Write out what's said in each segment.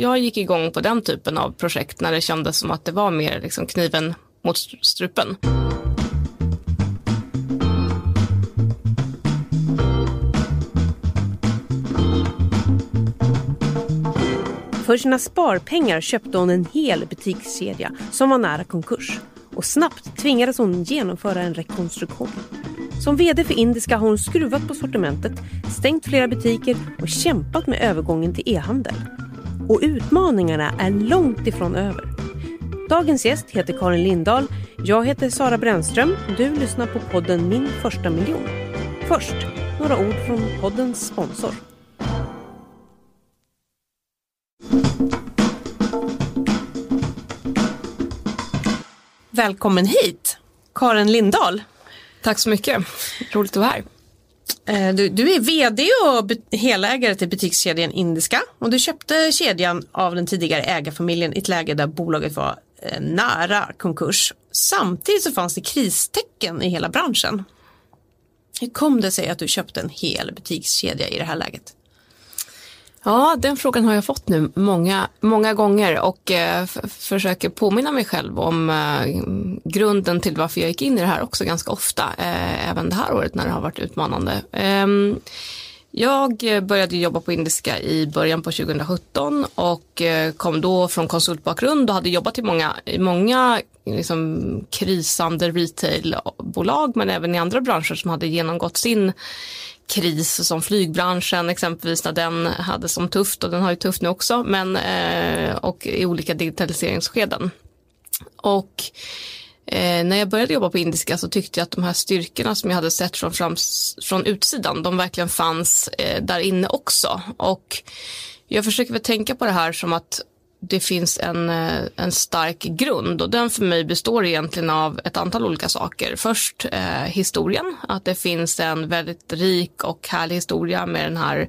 Jag gick igång på den typen av projekt när det kändes som att det var mer liksom kniven mot strupen. För sina sparpengar köpte hon en hel butikskedja som var nära konkurs och snabbt tvingades hon genomföra en rekonstruktion. Som VD för Indiska har hon skruvat på sortimentet, stängt flera butiker och kämpat med övergången till e-handel. Och utmaningarna är långt ifrån över. Dagens gäst heter Karin Lindahl. Jag heter Sara Brännström. Du lyssnar på podden Min första miljon. Först några ord från poddens sponsor. Välkommen hit, Karin Lindahl. Tack så mycket, roligt att vara här. Eh, du, du, är vd och helägare till butikskedjan Indiska och du köpte kedjan av den tidigare ägarfamiljen i ett läge där bolaget var eh, nära konkurs. Samtidigt så fanns det kristecken i hela branschen. Hur kom det sig att du köpte en hel butikskedja i det här läget? Ja, den frågan har jag fått nu många, många gånger och eh, försöker påminna mig själv om eh, grunden till varför jag gick in i det här också ganska ofta, eh, även det här året när det har varit utmanande. Ehm, jag började jobba på Indiska i början på 2017 och eh, kom då från konsultbakgrund och hade jobbat i många, i många liksom, krisande retailbolag men även i andra branscher som hade genomgått sin kris som flygbranschen exempelvis när den hade som tufft och den har ju tufft nu också men eh, och i olika digitaliseringsskeden. Och eh, när jag började jobba på Indiska så tyckte jag att de här styrkorna som jag hade sett från, fram, från utsidan de verkligen fanns eh, där inne också och jag försöker väl tänka på det här som att det finns en, eh, en stark grund och den för mig består egentligen av ett antal olika saker. Först eh, historien, att det finns en väldigt rik och härlig historia med den här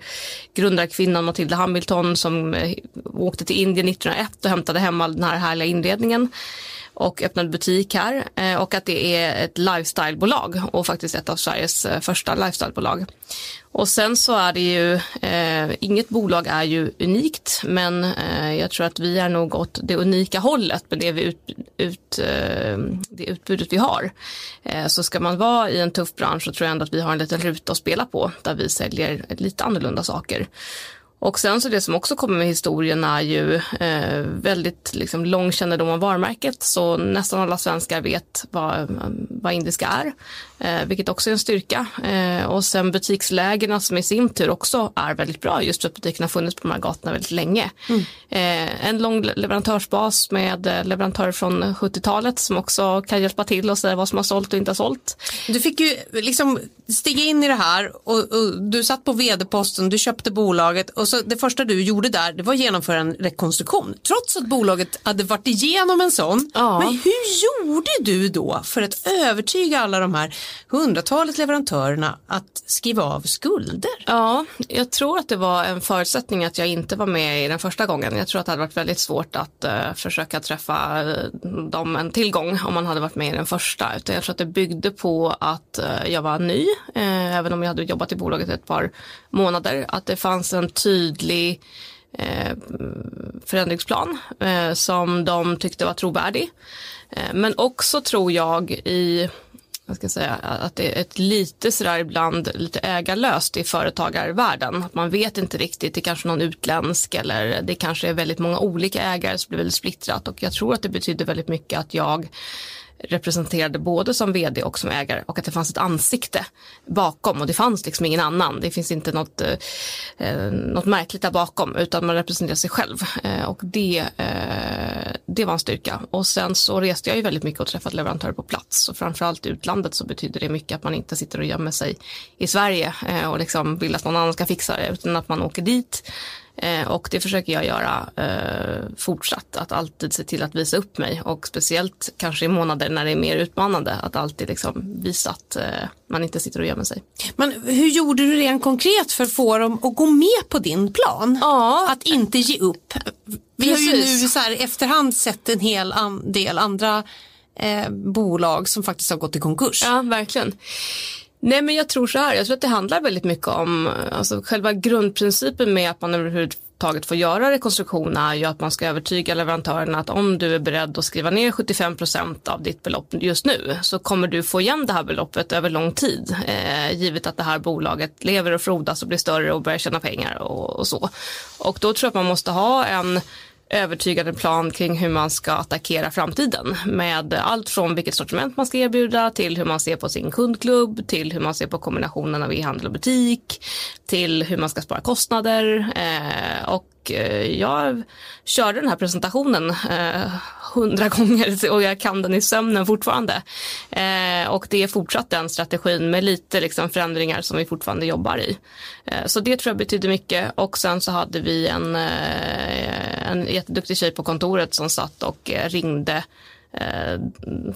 grundarkvinnan Matilda Hamilton som eh, åkte till Indien 1901 och hämtade hem all den här härliga inredningen och öppnade butik här eh, och att det är ett lifestylebolag och faktiskt ett av Sveriges eh, första lifestylebolag. Och sen så är det ju, eh, inget bolag är ju unikt men eh, jag tror att vi är nog åt det unika hållet med det, vi ut, ut eh, det utbudet vi har. Eh, så ska man vara i en tuff bransch så tror jag ändå att vi har en liten ruta att spela på där vi säljer lite annorlunda saker. Och sen så det som också kommer med historien är ju eh, väldigt liksom, lång kännedom om varumärket så nästan alla svenskar vet vad, vad indiska är, eh, vilket också är en styrka. Eh, och sen butikslägena som i sin tur också är väldigt bra just för att butikerna har funnits på de här gatorna väldigt länge. Mm. Eh, en lång leverantörsbas med eh, leverantörer från 70-talet som också kan hjälpa till och säga vad som har sålt och inte har sålt. Du fick ju liksom stiga in i det här och, och du satt på vd-posten, du köpte bolaget och så det första du gjorde där det var att genomföra en rekonstruktion. Trots att bolaget hade varit igenom en sån. Ja. Men hur gjorde du då för att övertyga alla de här hundratalet leverantörerna att skriva av skulder? Ja, jag tror att det var en förutsättning att jag inte var med i den första gången. Jag tror att det hade varit väldigt svårt att uh, försöka träffa uh, dem en tillgång om man hade varit med i den första. Utan jag tror att det byggde på att uh, jag var ny, även om jag hade jobbat i bolaget ett par månader. Att det fanns en tydlig eh, förändringsplan eh, som de tyckte var trovärdig. Eh, men också tror jag i jag ska säga, att det är ett lite sådär ibland lite ägarlöst i företagarvärlden. Att man vet inte riktigt, det är kanske någon utländsk eller det kanske är väldigt många olika ägare som blir väldigt splittrat och jag tror att det betyder väldigt mycket att jag representerade både som vd och som ägare och att det fanns ett ansikte bakom och det fanns liksom ingen annan. Det finns inte något, eh, eh, något märkligt där bakom utan man representerar sig själv eh, och det, eh, det var en styrka. Och sen så reste jag ju väldigt mycket och träffade leverantörer på plats och framförallt i utlandet så betyder det mycket att man inte sitter och gömmer sig i Sverige eh, och liksom vill att någon annan ska fixa det utan att man åker dit Eh, och det försöker jag göra eh, fortsatt, att alltid se till att visa upp mig och speciellt kanske i månader när det är mer utmanande att alltid liksom visa att eh, man inte sitter och gömmer sig. Men hur gjorde du rent konkret för att få dem att gå med på din plan? Ja. Att inte ge upp. Vi Precis. har ju nu så här efterhand sett en hel del andra eh, bolag som faktiskt har gått i konkurs. Ja, verkligen. Nej men jag tror så här, jag tror att det handlar väldigt mycket om alltså, själva grundprincipen med att man överhuvudtaget får göra rekonstruktion är ju att man ska övertyga leverantörerna att om du är beredd att skriva ner 75% av ditt belopp just nu så kommer du få igen det här beloppet över lång tid eh, givet att det här bolaget lever och frodas och blir större och börjar tjäna pengar och, och så. Och då tror jag att man måste ha en övertygande plan kring hur man ska attackera framtiden. Med allt från vilket sortiment man ska erbjuda till hur man ser på sin kundklubb till hur man ser på kombinationen av e-handel och butik till hur man ska spara kostnader eh, och Eh, jag körde den här presentationen eh, hundra gånger och jag kan den i sömnen fortfarande. Eh, och det är fortsatt den strategin med lite liksom förändringar som vi fortfarande jobbar i. Eh, så det tror jag betyder mycket och sen så hade vi en, eh, en jätteduktig tjej på kontoret som satt och eh, ringde Eh,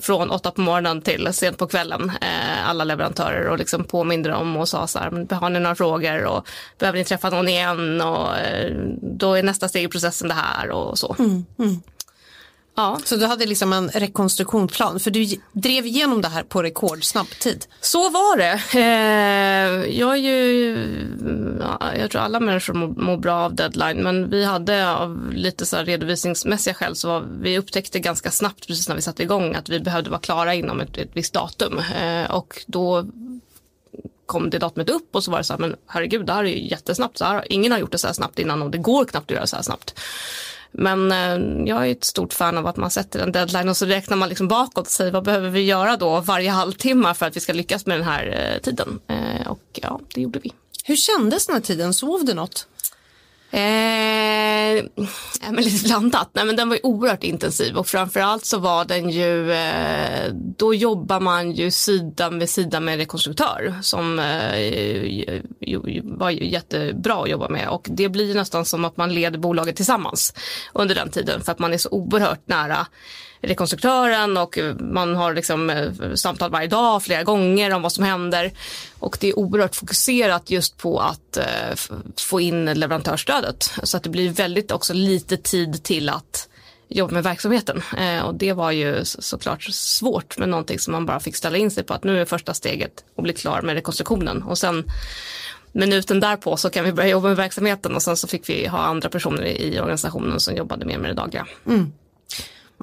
från åtta på morgonen till sent på kvällen eh, alla leverantörer och liksom påminde dem och sa så här, har ni några frågor och behöver ni träffa någon igen och eh, då är nästa steg i processen det här och så. Mm, mm. Ja. Så du hade liksom en rekonstruktionsplan för du drev igenom det här på rekordsnabb tid. Så var det. Eh, jag är ju, jag tror alla människor mår, bra av deadline men vi hade av lite så redovisningsmässiga skäl så var, vi upptäckte ganska snabbt precis när vi satte igång att vi behövde vara klara inom ett, ett visst datum eh, och då kom det datumet upp och så var det så här men herregud det här är ju jättesnabbt, så här, ingen har gjort det så här snabbt innan och det går knappt att göra så här snabbt. Men eh, jag är ett stort fan av att man sätter en deadline och så räknar man liksom bakåt och säger vad behöver vi göra då varje halvtimme för att vi ska lyckas med den här eh, tiden. Eh, och ja, det gjorde vi. Hur kändes den här tiden? Sov du något? Eh, men lite blandat. Nej, men den var ju oerhört intensiv och framförallt så var den ju, eh, då jobbar man ju sida vid sida med rekonstruktör som eh, var ju jättebra att jobba med och det blir nästan som att man leder bolaget tillsammans under den tiden för att man är så oerhört nära rekonstruktören och man har liksom eh, samtal varje dag flera gånger om vad som händer. Och det är oerhört fokuserat just på att eh, få in leverantörsstödet så att det blir väldigt också lite tid till att jobba med verksamheten. Eh, och det var ju såklart svårt med någonting som man bara fick ställa in sig på att nu är första steget att bli klar med rekonstruktionen och sen minuten därpå så kan vi börja jobba med verksamheten och sen så fick vi ha andra personer i organisationen som jobbade mer med det dagliga. Mm.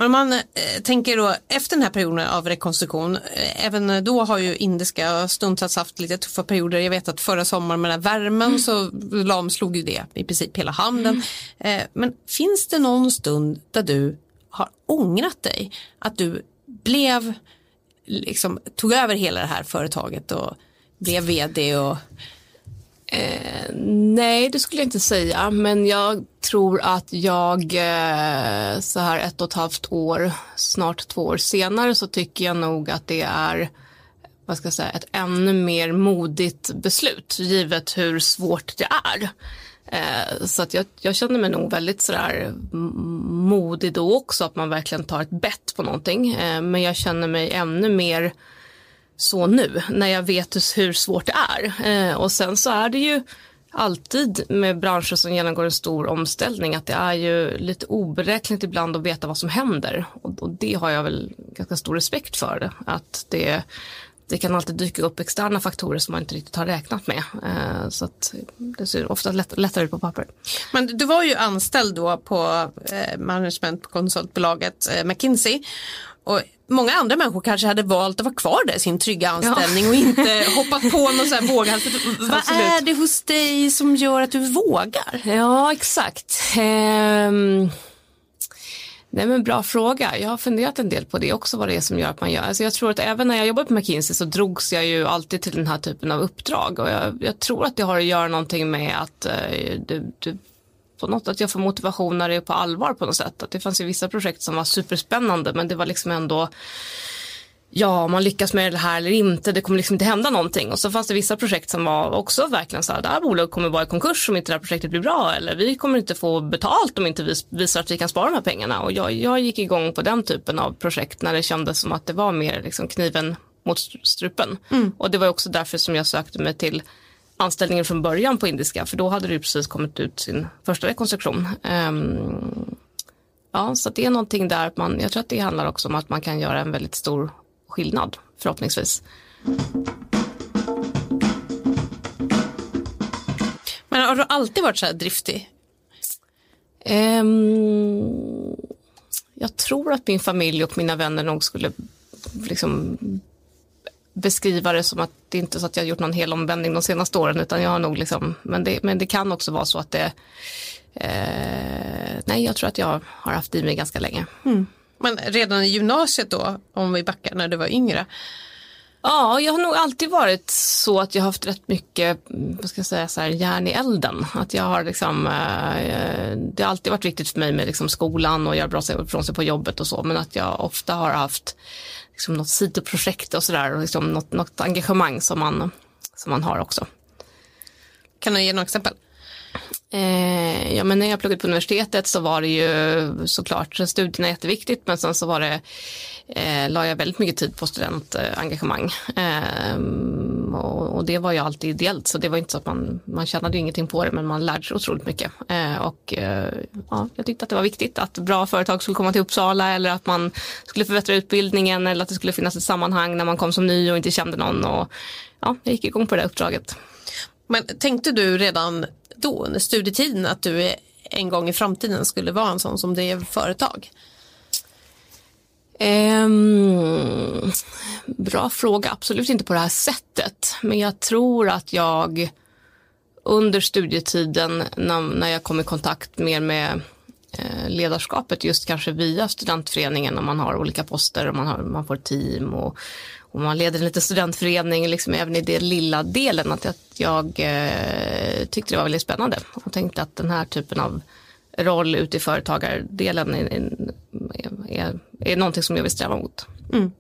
Men om man eh, tänker då efter den här perioden av rekonstruktion, eh, även då har ju indiska stundtals haft lite tuffa perioder. Jag vet att förra sommaren med den här värmen mm. så lamslog ju det i princip hela handeln. Mm. Eh, men finns det någon stund där du har ångrat dig? Att du blev, liksom tog över hela det här företaget och blev vd och Eh, nej, det skulle jag inte säga, men jag tror att jag eh, så här ett och ett halvt år, snart två år senare så tycker jag nog att det är vad ska jag säga, ett ännu mer modigt beslut givet hur svårt det är. Eh, så att jag, jag känner mig nog väldigt sådär modig då också, att man verkligen tar ett bett på någonting. Eh, men jag känner mig ännu mer så nu när jag vet hur svårt det är. Eh, och sen så är det ju alltid med branscher som genomgår en stor omställning att det är ju lite oberäkneligt ibland att veta vad som händer och, och det har jag väl ganska stor respekt för. Att det, det kan alltid dyka upp externa faktorer som man inte riktigt har räknat med. Eh, så att det ser ofta lätt, lättare ut på papper. Men du var ju anställd då på eh, management på konsultbolaget eh, McKinsey och många andra människor kanske hade valt att vara kvar där i sin trygga anställning ja. och inte hoppat på någon sån här våghalsigt. Vad är det hos dig som gör att du vågar? Ja, exakt. Um... Nej men bra fråga. Jag har funderat en del på det också vad det är som gör att man gör. Alltså jag tror att även när jag jobbade på McKinsey så drogs jag ju alltid till den här typen av uppdrag och jag, jag tror att det har att göra någonting med att uh, du, du på något att jag får motivation när det är på allvar på något sätt. Att det fanns ju vissa projekt som var superspännande men det var liksom ändå ja, man lyckas med det här eller inte, det kommer liksom inte hända någonting. Och så fanns det vissa projekt som var också verkligen så här, det här bolaget kommer vara i konkurs om inte det här projektet blir bra eller vi kommer inte få betalt om inte vi visar att vi kan spara de här pengarna. Och jag, jag gick igång på den typen av projekt när det kändes som att det var mer liksom kniven mot strupen. Mm. Och det var också därför som jag sökte mig till anställningen från början på indiska för då hade det precis kommit ut sin första rekonstruktion. Um, ja, så det är någonting där att man, jag tror att det handlar också om att man kan göra en väldigt stor skillnad förhoppningsvis. Men har du alltid varit så här driftig? Um, jag tror att min familj och mina vänner nog skulle liksom beskriva det som att det inte är så att jag har gjort någon hel omvändning de senaste åren utan jag har nog liksom, men det, men det kan också vara så att det, eh, nej jag tror att jag har haft i mig ganska länge. Mm. Men redan i gymnasiet då, om vi backar när du var yngre, Ja, jag har nog alltid varit så att jag har haft rätt mycket, vad ska jag säga, så här, järn i elden. Att jag har liksom, eh, det har alltid varit viktigt för mig med liksom skolan och göra bra ifrån sig på jobbet och så, men att jag ofta har haft liksom något sidoprojekt och sådär och liksom något, något engagemang som man, som man har också. Kan du ge några exempel? Eh, ja, men när jag pluggade på universitetet så var det ju såklart studierna jätteviktigt men sen så var det, eh, la jag väldigt mycket tid på studentengagemang. Eh, och, och, det var ju alltid ideellt så det var inte så att man, man tjänade ingenting på det men man lärde sig otroligt mycket. Eh, och eh, ja, jag tyckte att det var viktigt att bra företag skulle komma till Uppsala eller att man skulle förbättra utbildningen eller att det skulle finnas ett sammanhang när man kom som ny och inte kände någon. Och, ja, jag gick igång på det uppdraget. Men tänkte du redan då under studietiden att du en gång i framtiden skulle vara en sån som drev företag? Um, bra fråga, absolut inte på det här sättet. Men jag tror att jag under studietiden när, när jag kom i kontakt mer med eh, ledarskapet just kanske via studentföreningen om man har olika poster och man, har, man får team och, och man leder en liten studentförening, liksom även i den lilla delen, att jag, jag eh, tyckte det var väldigt spännande och tänkte att den här typen av roll ute i företagardelen är, är, är, är någonting som jag vill sträva mot. Mm.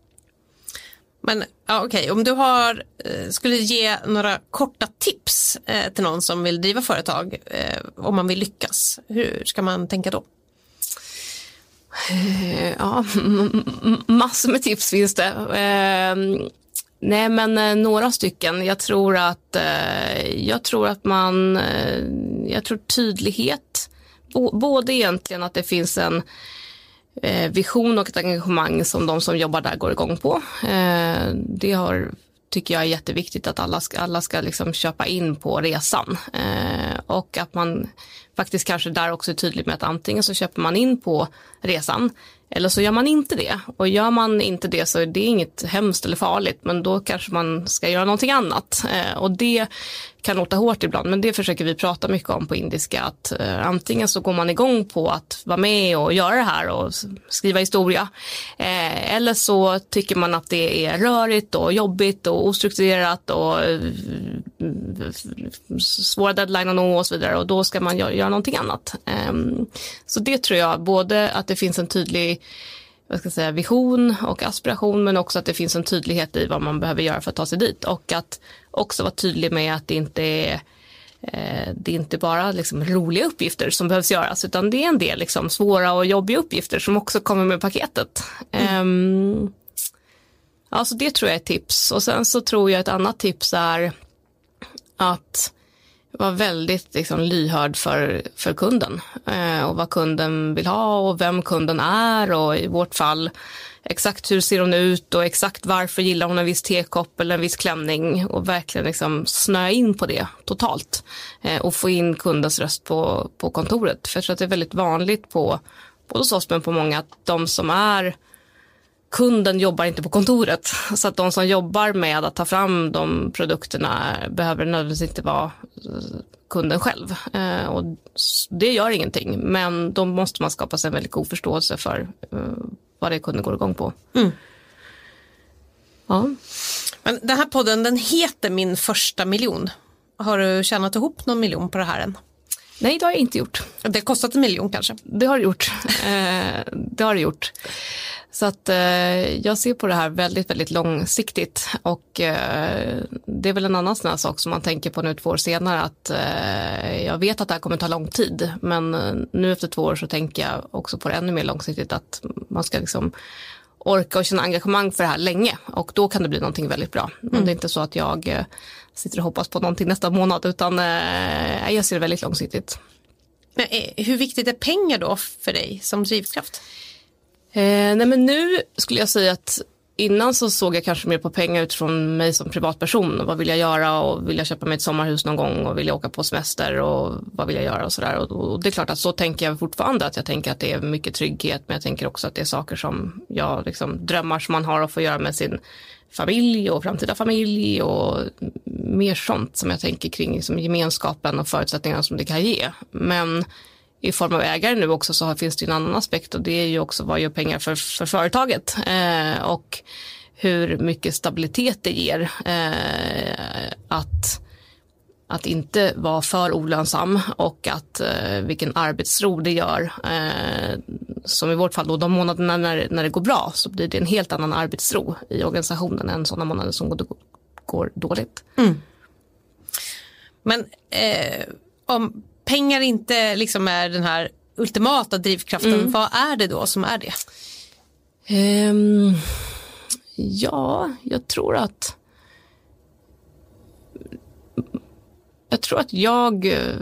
Men ja, okej, okay. om du har, eh, skulle ge några korta tips eh, till någon som vill driva företag, eh, om man vill lyckas, hur ska man tänka då? Eh, ja, massor med tips finns det. Eh, nej, men eh, några stycken. Jag tror att, jag tror att man, jag tror tydlighet, både egentligen att det finns en Eh, vision och ett engagemang som de som jobbar där går igång på. Eh, det har tycker jag är jätteviktigt att alla ska, alla ska liksom köpa in på resan. Eh, och att man faktiskt kanske där också är tydlig med att antingen så köper man in på resan eller så gör man inte det. Och gör man inte det så är det inget hemskt eller farligt men då kanske man ska göra någonting annat. Och det kan låta hårt ibland men det försöker vi prata mycket om på indiska att eh, antingen så går man igång på att vara med och göra det här och skriva historia eh, eller så tycker man att det är rörigt och jobbigt och ostrukturerat och eh, svåra deadline att nå och så vidare och då ska man göra, göra någonting annat. Eh, så det tror jag både att det finns en tydlig vad ska jag säga, vision och aspiration men också att det finns en tydlighet i vad man behöver göra för att ta sig dit och att också vara tydlig med att det inte är eh, det är inte bara liksom roliga uppgifter som behövs göras utan det är en del liksom svåra och jobbiga uppgifter som också kommer med paketet. Mm. Um, ja, så det tror jag är ett tips och sen så tror jag ett annat tips är att vara väldigt liksom, lyhörd för, för kunden eh, och vad kunden vill ha och vem kunden är och i vårt fall exakt hur ser hon ut och exakt varför gillar hon en viss tekopp eller en viss klänning och verkligen liksom snöa in på det totalt eh, och få in kundens röst på, på kontoret. För jag tror att det är väldigt vanligt på både hos oss men på många att de som är kunden jobbar inte på kontoret. Så att de som jobbar med att ta fram de produkterna behöver nödvändigtvis inte vara eh, kunden själv. Eh, och det gör ingenting, men då måste man skapa sig en väldigt god förståelse för eh, vad det är kunden går igång på. Mm. Ja. Men den här podden den heter Min första miljon. Har du tjänat ihop någon miljon på det här än? Nej, det har jag inte gjort. Det har kostat en miljon kanske? Det har det gjort. det har det gjort. Så att eh, jag ser på det här väldigt, väldigt långsiktigt och eh, det är väl en annan sån här sak som man tänker på nu två år senare att eh, jag vet att det här kommer ta lång tid men eh, nu efter två år så tänker jag också på det ännu mer långsiktigt att man ska liksom orka och känna engagemang för det här länge och då kan det bli någonting väldigt bra. Men mm. det är inte så att jag eh, sitter och hoppas på någonting nästa månad utan eh, jag ser det väldigt långsiktigt. Men, hur viktigt är pengar då för dig som drivkraft? Eh, nej men nu skulle jag säga att innan så såg jag kanske mer på pengar utifrån mig som privatperson. Vad vill jag göra? Och vill jag köpa mig ett sommarhus någon gång? Och vill jag åka på semester? Och vad vill jag göra? Och sådär. Och, och det är klart att så tänker jag fortfarande. Att jag tänker att det är mycket trygghet. Men jag tänker också att det är saker som jag liksom drömmar som man har att få göra med sin familj och framtida familj. Och mer sånt som jag tänker kring liksom gemenskapen och förutsättningarna som det kan ge. Men i form av ägare nu också så finns det en annan aspekt och det är ju också vad gör pengar för, för företaget eh, och hur mycket stabilitet det ger eh, att, att inte vara för olönsam och att eh, vilken arbetsro det gör. Eh, som i vårt fall då de månaderna när, när det går bra så blir det en helt annan arbetsro i organisationen än sådana månader som går, går dåligt. Mm. Men eh, om pengar inte liksom är den här ultimata drivkraften, mm. vad är det då som är det? Um, ja, jag tror att jag tror att jag eh,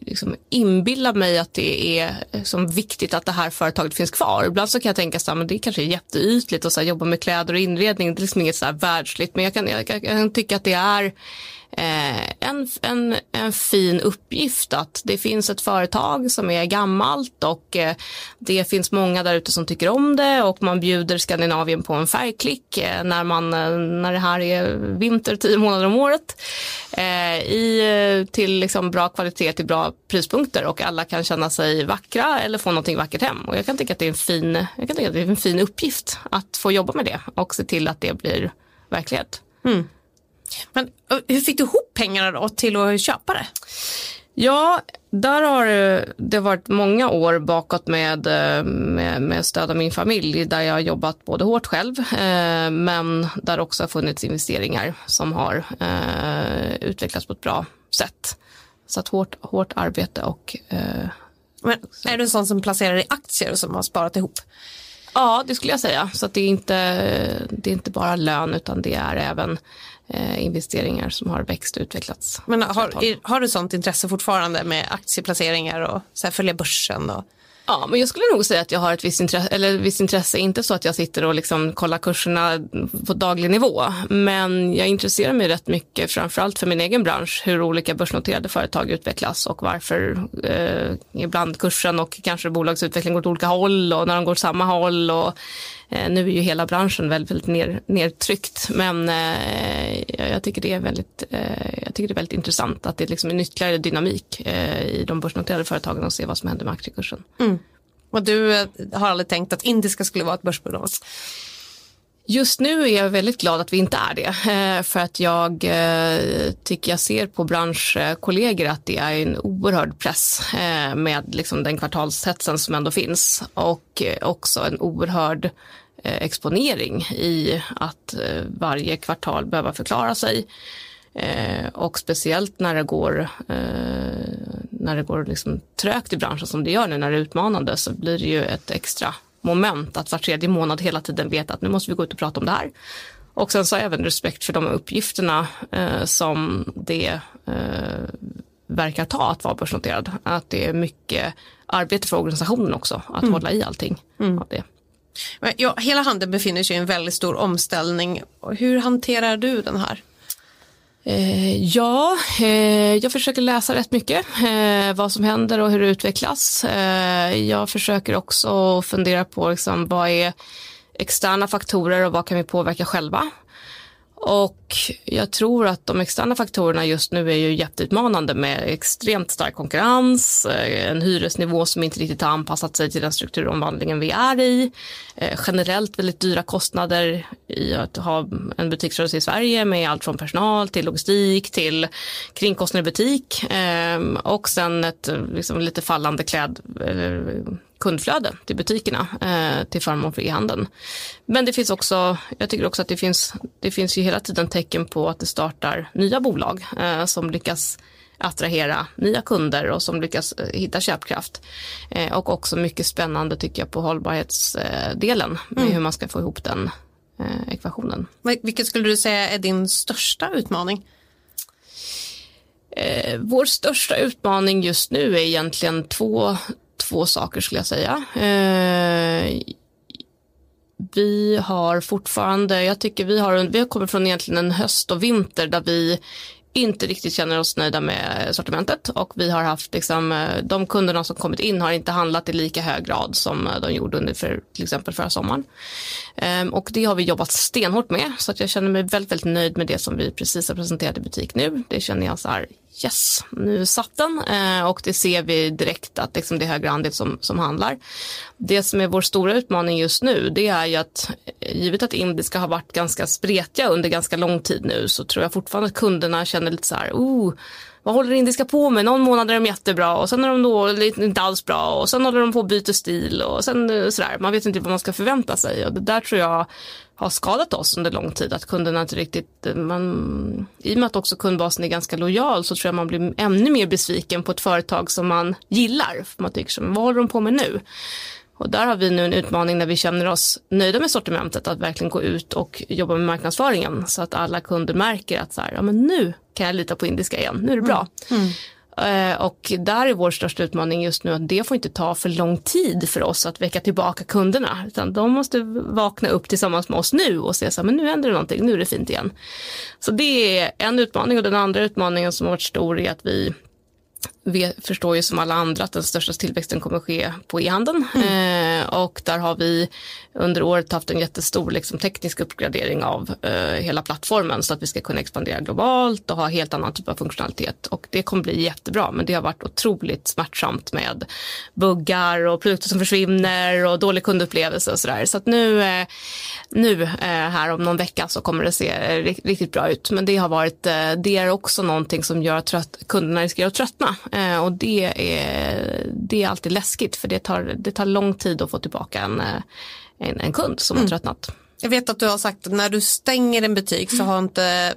liksom inbillar mig att det är som viktigt att det här företaget finns kvar. Ibland så kan jag tänka att det kanske är jätteytligt att jobba med kläder och inredning. Det är liksom inget så här världsligt men jag kan, jag, jag kan tycka att det är Eh, en, en, en fin uppgift att det finns ett företag som är gammalt och eh, det finns många där ute som tycker om det och man bjuder Skandinavien på en färgklick eh, när, man, eh, när det här är vinter tio månader om året eh, i, till liksom bra kvalitet till bra prispunkter och alla kan känna sig vackra eller få någonting vackert hem och jag kan tycka att det är en fin, jag kan tycka att det är en fin uppgift att få jobba med det och se till att det blir verklighet. Mm. Men hur fick du ihop pengarna då till att köpa det? Ja, där har det varit många år bakåt med, med, med stöd av min familj där jag har jobbat både hårt själv eh, men där också har funnits investeringar som har eh, utvecklats på ett bra sätt. Så att hårt, hårt arbete och... Eh, men är du en sån som placerar i aktier och som har sparat ihop? Ja, det skulle jag säga. Så att det, är inte, det är inte bara lön utan det är även eh, investeringar som har växt och utvecklats. Men har, har du sånt intresse fortfarande med aktieplaceringar och så här, följa börsen? Och... Ja, men jag skulle nog säga att jag har ett visst intresse, eller visst intresse, inte så att jag sitter och liksom kollar kurserna på daglig nivå, men jag intresserar mig rätt mycket, framförallt för min egen bransch, hur olika börsnoterade företag utvecklas och varför eh, ibland kursen och kanske bolagsutveckling går åt olika håll och när de går åt samma håll och Eh, nu är ju hela branschen väldigt, väldigt ner, nedtryckt, men eh, jag, tycker det är väldigt, eh, jag tycker det är väldigt intressant att det liksom är en ytterligare dynamik eh, i de börsnoterade företagen och se vad som händer med aktiekursen. Mm. Och du eh, har aldrig tänkt att Indiska skulle vara ett börsbolag? Just nu är jag väldigt glad att vi inte är det. Eh, för att jag eh, tycker jag ser på branschkollegor att det är en oerhörd press eh, med liksom den kvartalshetsen som ändå finns. Och också en oerhörd exponering i att varje kvartal behöva förklara sig. Och speciellt när det går, när det går liksom trögt i branschen som det gör nu när det är utmanande så blir det ju ett extra moment att var tredje månad hela tiden veta att nu måste vi gå ut och prata om det här. Och sen så även respekt för de uppgifterna som det verkar ta att vara börsnoterad. Att det är mycket arbete för organisationen också att mm. hålla i allting mm. av det. Ja, hela handeln befinner sig i en väldigt stor omställning. Hur hanterar du den här? Eh, ja, eh, jag försöker läsa rätt mycket eh, vad som händer och hur det utvecklas. Eh, jag försöker också fundera på liksom, vad är externa faktorer och vad kan vi påverka själva. Och jag tror att de externa faktorerna just nu är ju jätteutmanande med extremt stark konkurrens, eh, en hyresnivå som inte riktigt har anpassat sig till den strukturomvandlingen vi är i, eh, generellt väldigt dyra kostnader i att ha en butiksrörelse i Sverige med allt från personal till logistik till kringkostnader i butik ehm, och sen ett liksom, lite fallande kläd eh, kundflöde till butikerna eh, till förmån för e-handeln. Men det finns också, jag tycker också att det finns, det finns ju hela tiden tecken på att det startar nya bolag eh, som lyckas attrahera nya kunder och som lyckas eh, hitta köpkraft. Eh, och också mycket spännande tycker jag på hållbarhetsdelen med mm. hur man ska få ihop den eh, ekvationen. Vilket skulle du säga är din största utmaning? Eh, vår största utmaning just nu är egentligen två, två saker skulle jag säga. Eh, vi har fortfarande, jag tycker vi har, vi har kommit från egentligen en höst och vinter där vi inte riktigt känner oss nöjda med sortimentet och vi har haft liksom, eh, de kunderna som kommit in har inte handlat i lika hög grad som eh, de gjorde under för, till exempel förra sommaren. Ehm, och det har vi jobbat stenhårt med så att jag känner mig väldigt, väldigt nöjd med det som vi precis har presenterat i butik nu. Det känner jag så här, yes, nu satt den eh, och det ser vi direkt att liksom det är högre andel som, som handlar. Det som är vår stora utmaning just nu det är ju att eh, givet att indiska har varit ganska spretiga under ganska lång tid nu så tror jag fortfarande att kunderna känner lite så här, oh, vad håller indiska på med? Någon månad är de jättebra och sen är de då inte alls bra och sen håller de på att byta stil och sen eh, sådär. Man vet inte vad man ska förvänta sig och det där tror jag har skadat oss under lång tid. Att kunderna inte riktigt, man, i och med att också kundbasen är ganska lojal så tror jag man blir ännu mer besviken på ett företag som man gillar. För man tycker, som, vad håller de på med nu? Och där har vi nu en utmaning när vi känner oss nöjda med sortimentet att verkligen gå ut och jobba med marknadsföringen så att alla kunder märker att så här, ja, men nu kan jag lita på indiska igen, nu är det bra. Mm. Mm. Eh, och där är vår största utmaning just nu att det får inte ta för lång tid för oss att väcka tillbaka kunderna. Utan de måste vakna upp tillsammans med oss nu och se så här, men nu händer det någonting, nu är det fint igen. Så det är en utmaning och den andra utmaningen som har varit stor är att vi vi förstår ju som alla andra att den största tillväxten kommer ske på e-handeln. Mm. Eh, och där har vi under året haft en jättestor liksom, teknisk uppgradering av eh, hela plattformen så att vi ska kunna expandera globalt och ha helt annan typ av funktionalitet. Och det kommer bli jättebra men det har varit otroligt smärtsamt med buggar och produkter som försvinner och dålig kundupplevelse och sådär. Så att nu, eh, nu eh, här om någon vecka så kommer det se riktigt bra ut. Men det har varit, eh, det är också någonting som gör att kunderna riskerar att tröttna Eh, och det är, det är alltid läskigt för det tar, det tar lång tid att få tillbaka en, eh, en, en kund som mm. har tröttnat. Jag vet att du har sagt att när du stänger en butik så har inte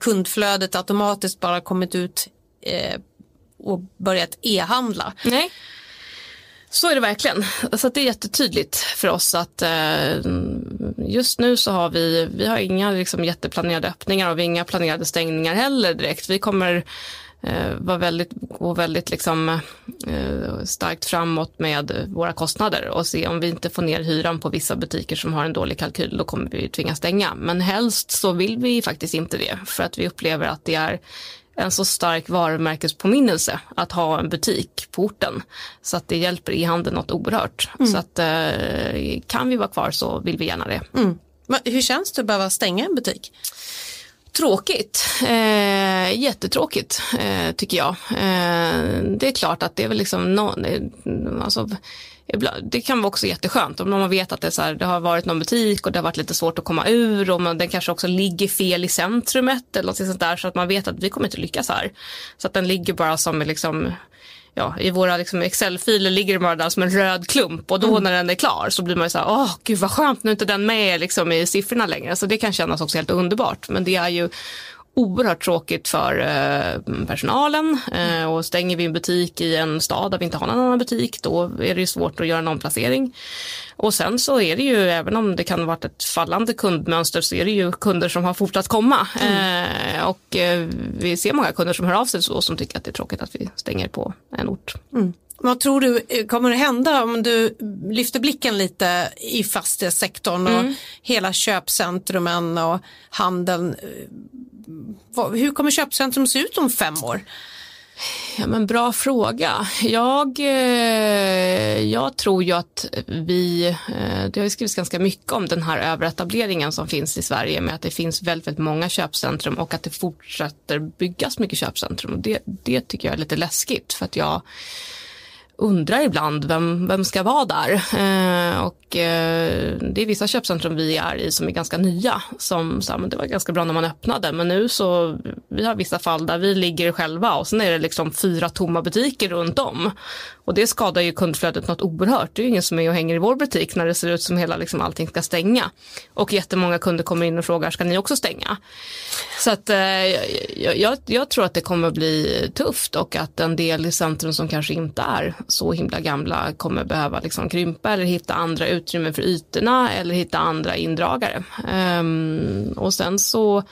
kundflödet automatiskt bara kommit ut eh, och börjat e-handla. Nej. Så är det verkligen. Så det är jättetydligt för oss att eh, just nu så har vi, vi har inga liksom, jätteplanerade öppningar och vi har inga planerade stängningar heller direkt. Vi kommer eh, var väldigt, gå väldigt liksom, eh, starkt framåt med våra kostnader och se om vi inte får ner hyran på vissa butiker som har en dålig kalkyl, då kommer vi tvingas stänga. Men helst så vill vi faktiskt inte det, för att vi upplever att det är en så stark varumärkespåminnelse att ha en butik på orten. Så att det hjälper e-handeln något oerhört. Mm. Så att eh, kan vi vara kvar så vill vi gärna det. Mm. Hur känns det att behöva stänga en butik? Tråkigt, eh, jättetråkigt eh, tycker jag. Eh, det är klart att det är väl liksom, någon, eh, alltså, det kan vara också jätteskönt om man vet att det, så här, det har varit någon butik och det har varit lite svårt att komma ur och man, den kanske också ligger fel i centrumet eller något sånt där så att man vet att vi kommer inte lyckas här. Så att den ligger bara som liksom ja, i våra liksom Excel-filer ligger det bara där som en röd klump och då mm. när den är klar så blir man ju så här, åh gud vad skönt, nu är inte den med liksom i siffrorna längre. Så det kan kännas också helt underbart. Men det är ju oerhört tråkigt för eh, personalen eh, och stänger vi en butik i en stad där vi inte har någon annan butik då är det ju svårt att göra en omplacering. Och sen så är det ju, även om det kan ha varit ett fallande kundmönster så är det ju kunder som har fortsatt komma. Mm. Eh, och eh, vi ser många kunder som hör av sig så som tycker att det är tråkigt att vi stänger på en ort. Mm. Vad tror du eh, kommer att hända om du lyfter blicken lite i fastighetssektorn och mm. hela köpcentrumen och handeln hur kommer köpcentrum se ut om fem år? Ja, men bra fråga. Jag, eh, jag tror ju att vi, eh, det har skrivits ganska mycket om den här överetableringen som finns i Sverige med att det finns väldigt, väldigt många köpcentrum och att det fortsätter byggas mycket köpcentrum. Och det, det tycker jag är lite läskigt för att jag undrar ibland vem, vem ska vara där. Eh, och eh, det är vissa köpcentrum vi är i som är ganska nya. Som så här, men det var ganska bra när man öppnade men nu så vi har vissa fall där vi ligger själva och sen är det liksom fyra tomma butiker runt om. Och det skadar ju kundflödet något oerhört. Det är ju ingen som är och hänger i vår butik när det ser ut som hela liksom, allting ska stänga. Och jättemånga kunder kommer in och frågar, ska ni också stänga? Så att eh, jag, jag, jag, tror att det kommer bli tufft och att en del i centrum som kanske inte är så himla gamla kommer behöva liksom krympa eller hitta andra utrymme för ytorna eller hitta andra indragare. Um, och sen så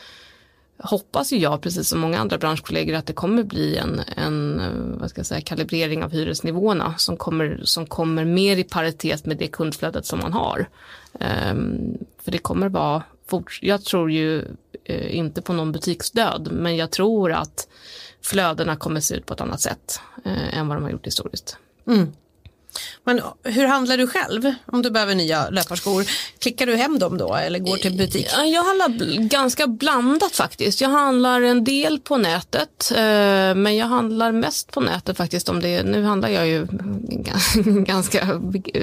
hoppas ju jag, precis som många andra branschkollegor, att det kommer bli en, en vad ska jag säga, kalibrering av hyresnivåerna som kommer, som kommer mer i paritet med det kundflödet som man har. Um, för det kommer vara, jag tror ju uh, inte på någon butiksdöd, men jag tror att flödena kommer se ut på ett annat sätt uh, än vad de har gjort historiskt. Mm. Men hur handlar du själv om du behöver nya löparskor? Klickar du hem dem då eller går till butik? Jag handlar ganska blandat faktiskt. Jag handlar en del på nätet eh, men jag handlar mest på nätet faktiskt. om det. Nu handlar jag ju ganska,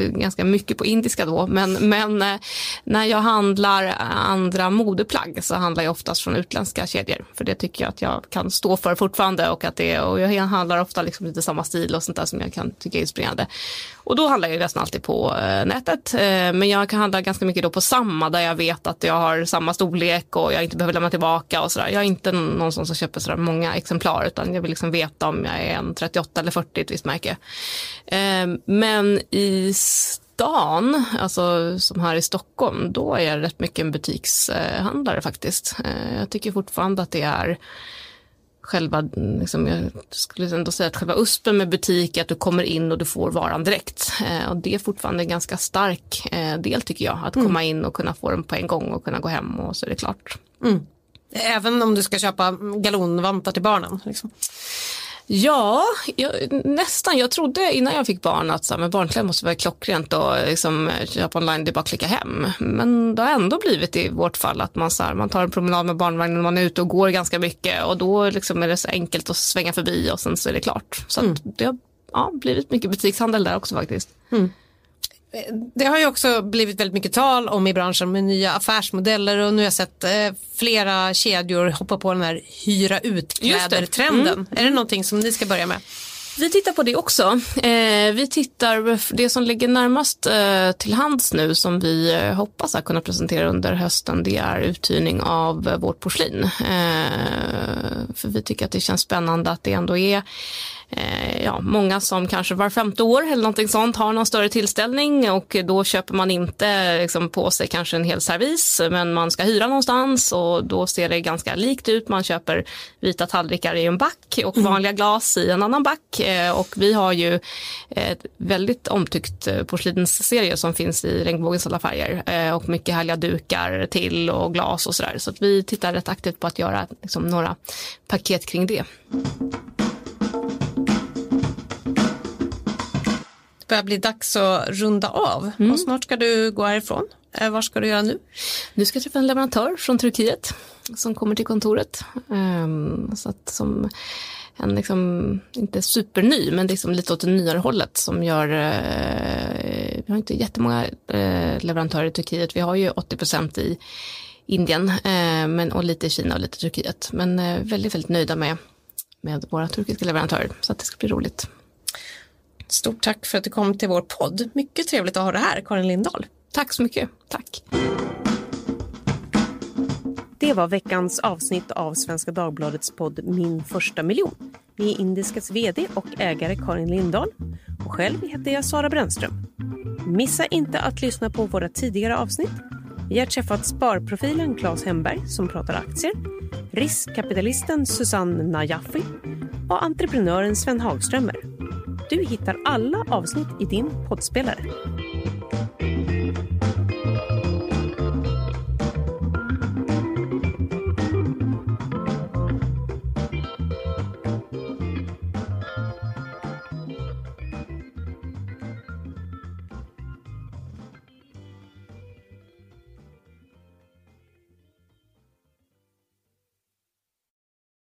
ganska mycket på indiska då men, men eh, när jag handlar andra modeplagg så handlar jag oftast från utländska kedjor för det tycker jag att jag kan stå för fortfarande och att det och jag handlar ofta liksom lite samma stil och sånt där som jag kan tycka är inspirerande. Och då handlar jag nästan alltid på eh, nätet. Eh, men jag kan handla ganska mycket då på samma där jag vet att jag har samma storlek och jag inte behöver lämna tillbaka och sådär. Jag är inte någon som köper sådär många exemplar utan jag vill liksom veta om jag är en 38 eller 40 ett visst märke. Ehm, men i stan, alltså som här i Stockholm, då är jag rätt mycket en butikshandlare faktiskt. Eh, jag tycker fortfarande att det är själva, liksom, jag skulle ändå säga att själva USPen med butik är att du kommer in och du får varan direkt. Eh, och det är fortfarande en ganska stark eh, del tycker jag, att mm. komma in och kunna få den på en gång och kunna gå hem och så är det klart. Mm. Även om du ska köpa galonvantar till barnen? Liksom. Ja, jag, nästan. Jag trodde innan jag fick barn att så här, barnkläder måste vara klockrent och liksom, köpa online, det är bara att klicka hem. Men det har ändå blivit i vårt fall att man, så här, man tar en promenad med barnvagnen man är ute och går ganska mycket och då liksom är det så enkelt att svänga förbi och sen så är det klart. Så mm. det har ja, blivit mycket butikshandel där också faktiskt. Mm. Det har ju också blivit väldigt mycket tal om i branschen med nya affärsmodeller och nu har jag sett eh, flera kedjor hoppa på den här hyra ut-kläder-trenden. Mm. Är det någonting som ni ska börja med? Vi tittar på det också. Eh, vi tittar, det som ligger närmast eh, till hands nu som vi eh, hoppas att kunna presentera under hösten det är uthyrning av eh, vårt porslin. Eh, för vi tycker att det känns spännande att det ändå är eh, ja, många som kanske var femte år eller någonting sånt har någon större tillställning och då köper man inte liksom, på sig kanske en hel servis men man ska hyra någonstans och då ser det ganska likt ut. Man köper vita tallrikar i en back och mm. vanliga glas i en annan back eh, och vi har ju ett väldigt omtyckt eh, porslinsserie som finns i regnbågens alla färger eh, och mycket härliga dukar till och glas och sådär. Så att vi tittar rätt aktivt på att göra liksom, några paket kring det. Börjar bli dags att runda av mm. och snart ska du gå härifrån. Eh, vad ska du göra nu? Nu ska jag träffa en leverantör från Turkiet som kommer till kontoret. Um, så att som en liksom, inte superny, men liksom lite åt det nyare hållet som gör, eh, vi har inte jättemånga eh, leverantörer i Turkiet, vi har ju 80 procent i Indien eh, men, och lite i Kina och lite i Turkiet, men eh, väldigt, väldigt nöjda med, med våra turkiska leverantörer, så att det ska bli roligt. Stort tack för att du kom till vår podd. Mycket trevligt att ha dig här, Karin Lindahl. Tack så mycket. Tack. Det var veckans avsnitt av Svenska Dagbladets podd Min första miljon med Indiskas vd och ägare Karin Lindahl och själv heter jag Sara Brännström. Missa inte att lyssna på våra tidigare avsnitt. Vi har träffat sparprofilen Claes Hemberg som pratar aktier, riskkapitalisten Susanne Najafi och entreprenören Sven Hagströmer. Du hittar alla avsnitt i din poddspelare.